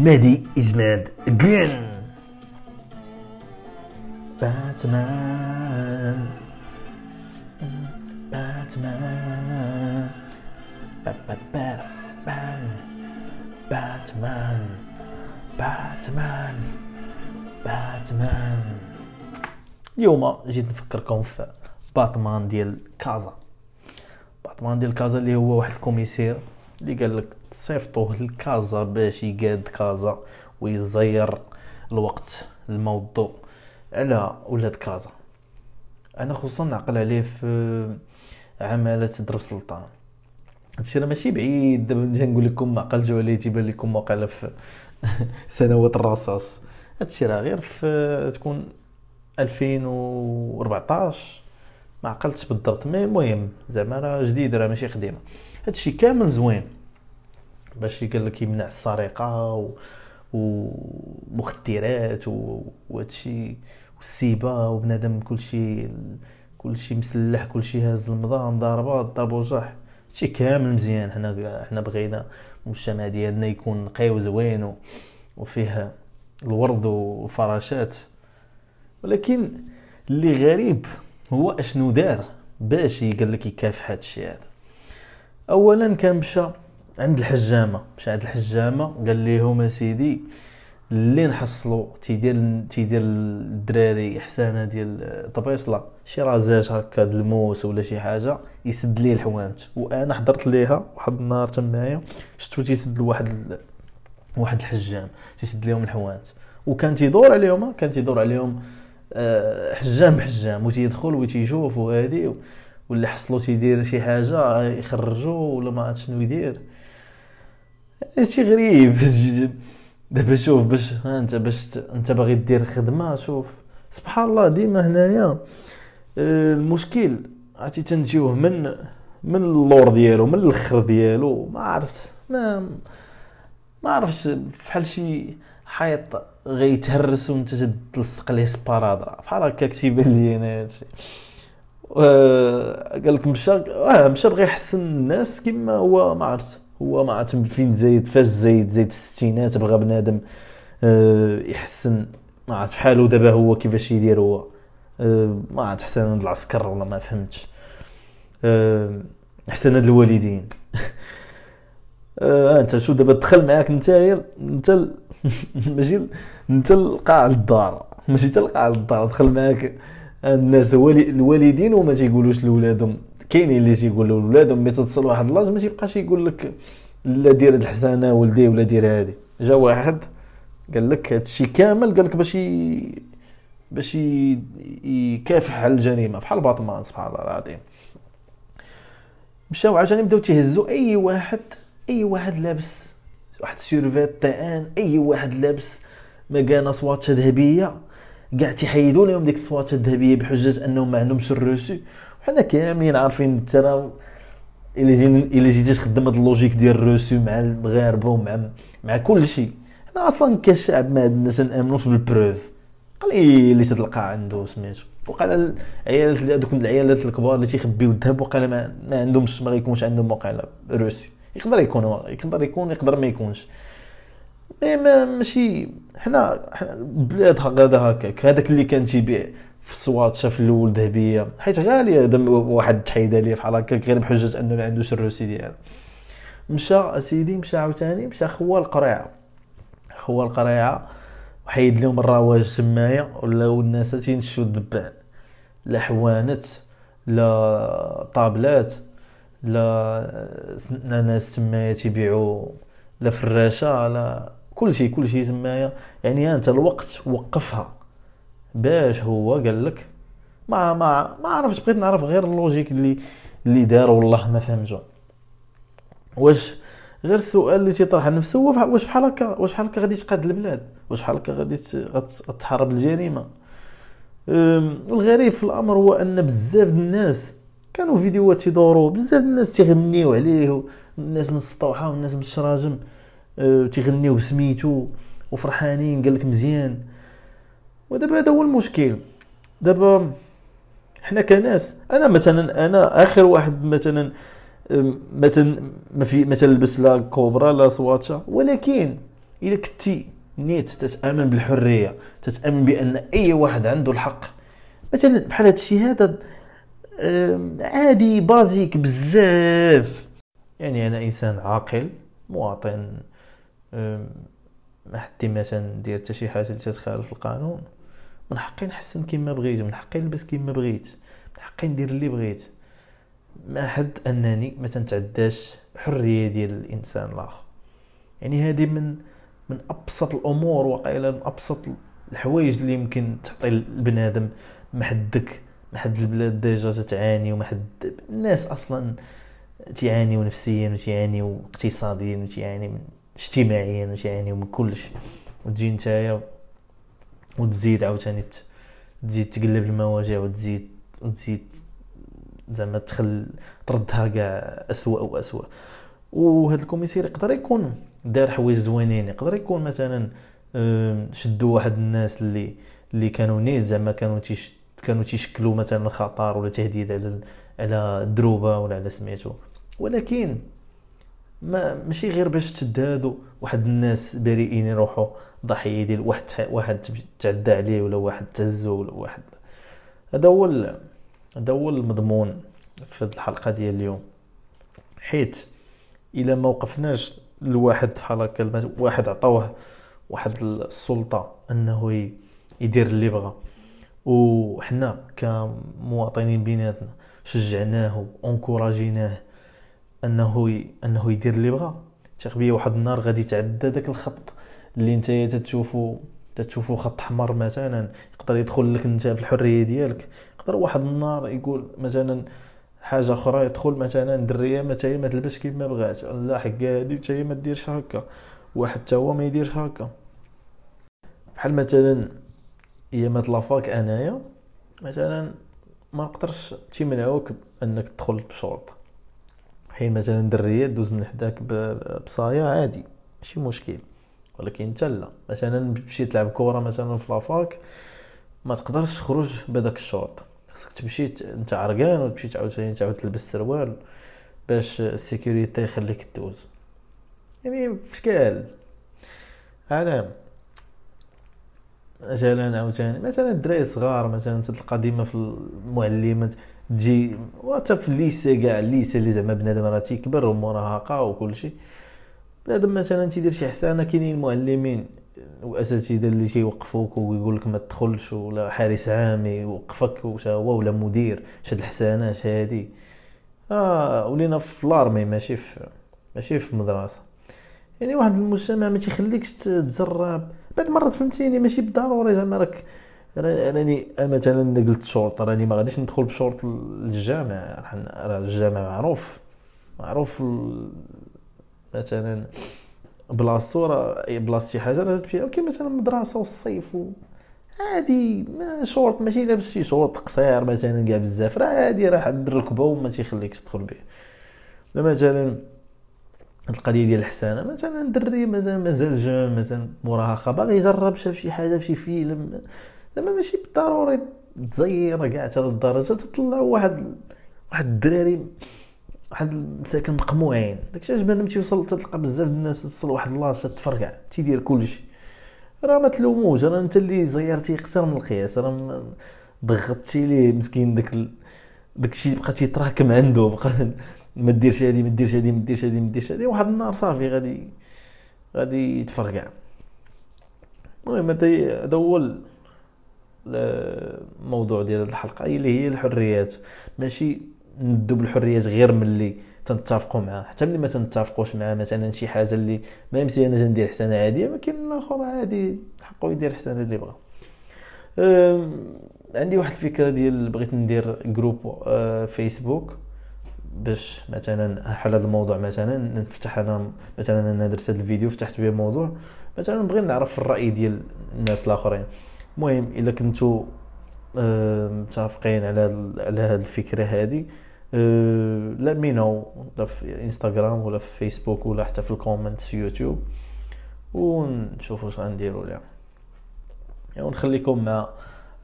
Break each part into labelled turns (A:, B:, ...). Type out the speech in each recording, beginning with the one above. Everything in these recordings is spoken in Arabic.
A: مهدي is mad again باتمان. باتمان. باتمان. باتمان. باتمان. باتمان. اليوم جيت نفكركم في باتمان ديال كازا. باتمان ديال كازا اللي هو واحد الكوميسير اللي قال لك صيفطوه لكازا باش يقاد كازا ويزير الوقت الموضوع. على ولاد كازا؟ أنا خصوصا نعقل عليه في عمالة درب سلطان. هادشي راه ماشي بعيد. دابا نجي نقول لكم عقلتو عليه تيبان لكم واقيلا في سنوات الرصاص. هادشي راه غير في تكون 2014 ما عقلتش بالضبط مي المهم زعما راه جديد راه ماشي قديمه هادشي كامل زوين. باش قال لك يمنع السرقة و ومخدرات وهادشي والسيبة وبنادم كلشي كلشي مسلح كلشي هاز المضام ضربات ضرب وجرح. هادشي كامل مزيان. حنا حنا بغينا المجتمع ديالنا يكون نقي وزوين وفيه الورد والفراشات ولكن اللي غريب هو أشنو دار باش قال لك يكافح هادشي هذا؟ اولا كان مشى عند الحجامة مشى عند الحجامة قال لهم سيدي اللي نحصلو تيدير تيدير الدراري حسانة ديال طبيصلة شي rasage هكا الموس ولا شي حاجة يسد ليه الحوانت. وأنا حضرت ليها واحد النهار تمايا شفتو تيسد واحد واحد الحجام تيسد ليهم الحوانت. وكان تيدور عليهم كان تيدور عليهم آه، حجام بحجام وتيدخل وتيشوف وهادي ولا حصلو تيدير شي حاجة يخرجو ولا ما عرفت شنو يدير. هادشي غريب دابا شوف باش انت باش انت باغي دير خدمة شوف سبحان الله ديما هنايا آه، المشكل عرفتي تنجيوه من من اللور ديالو من الآخر ديالو ما عرفت ما ما عرفتش فحال شي حيط غيتهرس وانت تلصق ليه سبارادرا. بحال هكا كتيبان لي أنا هادشي قال لك مشى آه مشى بغى يحسن الناس كما هو ما عرفت. هو ما عرفت فين زايد فاش زايد زايد الستينات بغى بنادم آه يحسن. ما عرفت بحالو دابا هو كيفاش يدير هو. آه ما عرفت حسن العسكر ولا ما فهمتش. آه حسن الوالدين. آه انت شو دابا دخل معاك انت انت ماشي انت القاع الدار ماشي تلقى الدار دخل معاك الناس الوالدين وما تيقولوش لولادهم. كاينين اللي تيقولوا لولادهم ملي تتصل واحد لاج ما تيبقاش يقول لك لا دير هاد الحسانه ولدي ولا دير هادي. جا واحد قال لك هادشي كامل قال لك باش. باش يكافح على الجريمة. بحال باطمان سبحان الله العظيم. مشاو عاوتاني بداو تيهزوا أي واحد أي واحد لابس واحد survêtement أي واحد لابس مكانة سواطشه ذهبية كاع تيحيدوا لهم ديك السواطشه الذهبية بحجة أنهم ما عندهمش ال reçu وحنا كاملين عارفين انت راه الا جينا الا جيتي تخدم هاد ال logique ديال ال reçu مع المغاربة ومع مع كل شيء. حنا أصلا كشعب ما عندنا تنامنوش بالبروف قليل اللي تلقى عنده سميتو. وقال العيالات هذوك العيالات الكبار اللي تيخبيو الذهب وقال ما, ما عندهمش ما غيكونش عندهم وقيلا روسي يقدر يكون يقدر يكون يقدر ما يكونش. ما ماشي حنا بلاد هكذا هكاك هذاك اللي كان تيبيع في السواط شاف الأول ذهبية. حيت غالية واحد تحيد عليه بحال هكاك غير بحجة أنه ما عندوش الروسي ديالو. مشى أسيدي مشى عاوتاني مشى خوا القريعة. خوا القريعة وحيد لهم الرواج تمايا ولاو الناس تينشوا الدبان. لا حوانت لا طابلات. لا ناس تمايا تيبيعوا لا فراشة لا كل شيء كل شيء تمايا يعني انت الوقت وقفها. باش هو قال لك ما ما ما عرفتش بغيت نعرف غير ال logique اللي اللي دار والله ما فهمتو واش غير السؤال اللي تيطرح نفسه هو واش بحال هكا واش بحال هكا غادي تقاد البلاد؟ واش بحال هكا غادي تحارب الجريمة؟ الغريب في الأمر هو أن بزاف الناس كانوا فيديوهات تيدوروا بزاف الناس تيغنيو عليه الناس من السطوحة والناس من الشراجم أه، تيغنيو بسميتو وفرحانين قال لك مزيان. ودابا هذا هو المشكل. دابا حنا كناس أنا مثلا أنا آخر واحد مثلا مثلا ما في مثلا لبس لا كوبرا لا سواتشا ولكن إلا كنتي نيت تتأمن بالحرية تتأمن بأن أي واحد عنده الحق. مثلا بحال هذا الشيء هذا عادي بازيك بزاف. يعني أنا إنسان عاقل مواطن ما حدي مثلا ندير حتى شي حاجة اللي تتخالف القانون. من حقي نحسن كيما بغيت من حقي نلبس كيما بغيت من حقي ندير اللي بغيت. ما حد أنني ما تنتعداش الحريه ديال الإنسان الآخر. يعني هذه من من أبسط الأمور وقيلا من أبسط الحوايج اللي يمكن تعطي البنادم ما حدك ما حد البلاد ديجا تتعاني وما حد الناس أصلا تيعانيو نفسيا وتيعانيو اقتصاديا وتيعاني من اجتماعيا وتيعانيو من كلشي وتجي نتايا وتزيد عاوتاني تزيد تقلب المواجع وتزيد وتزيد زعما تخل تردها كاع اسوء واسوء وهذا الكوميسير يقدر يكون دار حوايج زوينين. يقدر يكون مثلا شدوا واحد الناس اللي اللي كانوا نيت زعما كانوا تيش كانوا تيشكلوا مثلا خطر ولا تهديد على على الدروبه ولا على سميتو. ولكن ما ماشي غير باش تدادوا واحد الناس بريئين يروحوا ضحية ديال واحد واحد تعدى عليه ولا واحد تهزو ولا واحد. هذا هو هذا هو المضمون في الحلقة ديال اليوم. حيت إلا ما وقفناش لواحد بحال هكا واحد عطاوه واحد السلطة أنه يدير اللي بغى وحنا كمواطنين بيناتنا شجعناه وانكوراجيناه انه انه يدير اللي بغى ثق بيا واحد النهار غادي يتعدى داك الخط اللي انت تتشوفو تتشوفو خط احمر مثلا يقدر يدخل لك انت في الحرية ديالك. يقدر واحد النهار يقول مثلا حاجة أخرى يدخل مثلا درية ما ما تلبس كيما بغات. لا حق هادي حتى ما ديرش هكا. واحد حتى هو ما يديرش هكا. بحال مثلا ايامات la fac أنايا. مثلا ما نقدرش تيمنعوك انك تدخل بشورط حين مثلا درية دوز من حداك بصايا عادي ماشي مشكل. ولكن أنت لا. مثلا تمشي تلعب كره مثلا في la fac ما تقدرش تخرج بهذاك الشورت خصك تمشي أنت عرقان وتمشي تعاود تعاود تلبس سروال باش ال sécurité يخليك دوز يعني بشكال علام مثلا عاوتاني. مثلا الدراري صغار مثلا تلقى ديما في المعلمات تجي وحتى في ال lycée كاع ال lycée اللي زعما بنادم راه تيكبر ومراهقة وكلشي بنادم مثلا تيدير شي حسانه كاينين المعلمين واساتذه اللي تيوقفوك ويقول لك ما تدخلش ولا حارس عام يوقفك هو ولا مدير شاد الحسانات هادي؟ آه ولينا في l'armée ماشي في ماشي في المدرسة. يعني واحد المجتمع ما تيخليكش تجرب بعد مرات فهمتيني ماشي بالضروري. زعما راك راني مثلا قلت شورت راني ما غاديش ندخل بشورت للجامع راه الجامع معروف. معروف مثلا بلاصتو راه بلاصة شي حاجة راه تمشي ولكن مثلا مدرسة والصيف و عادي. ما شورت ماشي لابس شي شورت قصير مثلا كاع بزاف. راه عادي راه حد الركبة وما تيخليكش تدخل به. مثلا القضية ديال الحسانه مثلا دري مثلا مازال jeune مثلا مراهقه باغي يجرب شاف شي حاجة في شي فيلم زعما ماشي بالضروري تزير كاع حتى للدرجة تطلع واحد واحد الدراري واحد المساكن مقموعين داكشي علاش بنادم تيوصل تلقى بزاف الناس توصل لواحد بلاصة تفرقع تيدير كلشي راه ما تلوموش راه انت اللي زيرتي أكثر من القياس راه ضغطتي ليه مسكين داك. داكشي بقى تيتراكم عنده بقى ما ديرش هادي ما ديرش هادي ما ديرش هادي ما ديرش هادي واحد النهار صافي غادي غادي يتفرقع المهم هذا هو الموضوع ديال الحلقة اللي هي الحريات. ماشي ننادو بالحريات غير ملي تنتفقوا معاه. حتى ملي ما تنتفقوش معاه مثلا شي حاجة اللي ما يمسي أنا ندير حسنة عادية ما كاين الآخر عادي حقه يدير حسنة اللي بغا عندي واحد الفكرة ديال بغيت ندير group فيسبوك باش مثلا حال هذا الموضوع مثلا نفتح أنا مثلا أنا درت هذا الفيديو فتحت به موضوع مثلا نبغي نعرف الرأي ديال الناس الآخرين. المهم إلا كنتو متفقين على على هذه الفكرة هذه لا مينو ولا في انستغرام ولا في فيسبوك ولا حتى في ال comments في يوتيوب ونشوفوا واش غنديروا لها ونخليكم مع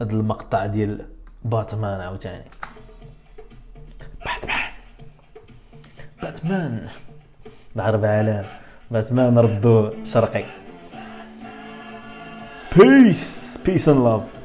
A: هذا المقطع ديال باتمان عاوتاني. باتمان باتمان. ضرب علام باتمان ردو شرقي. peace peace and love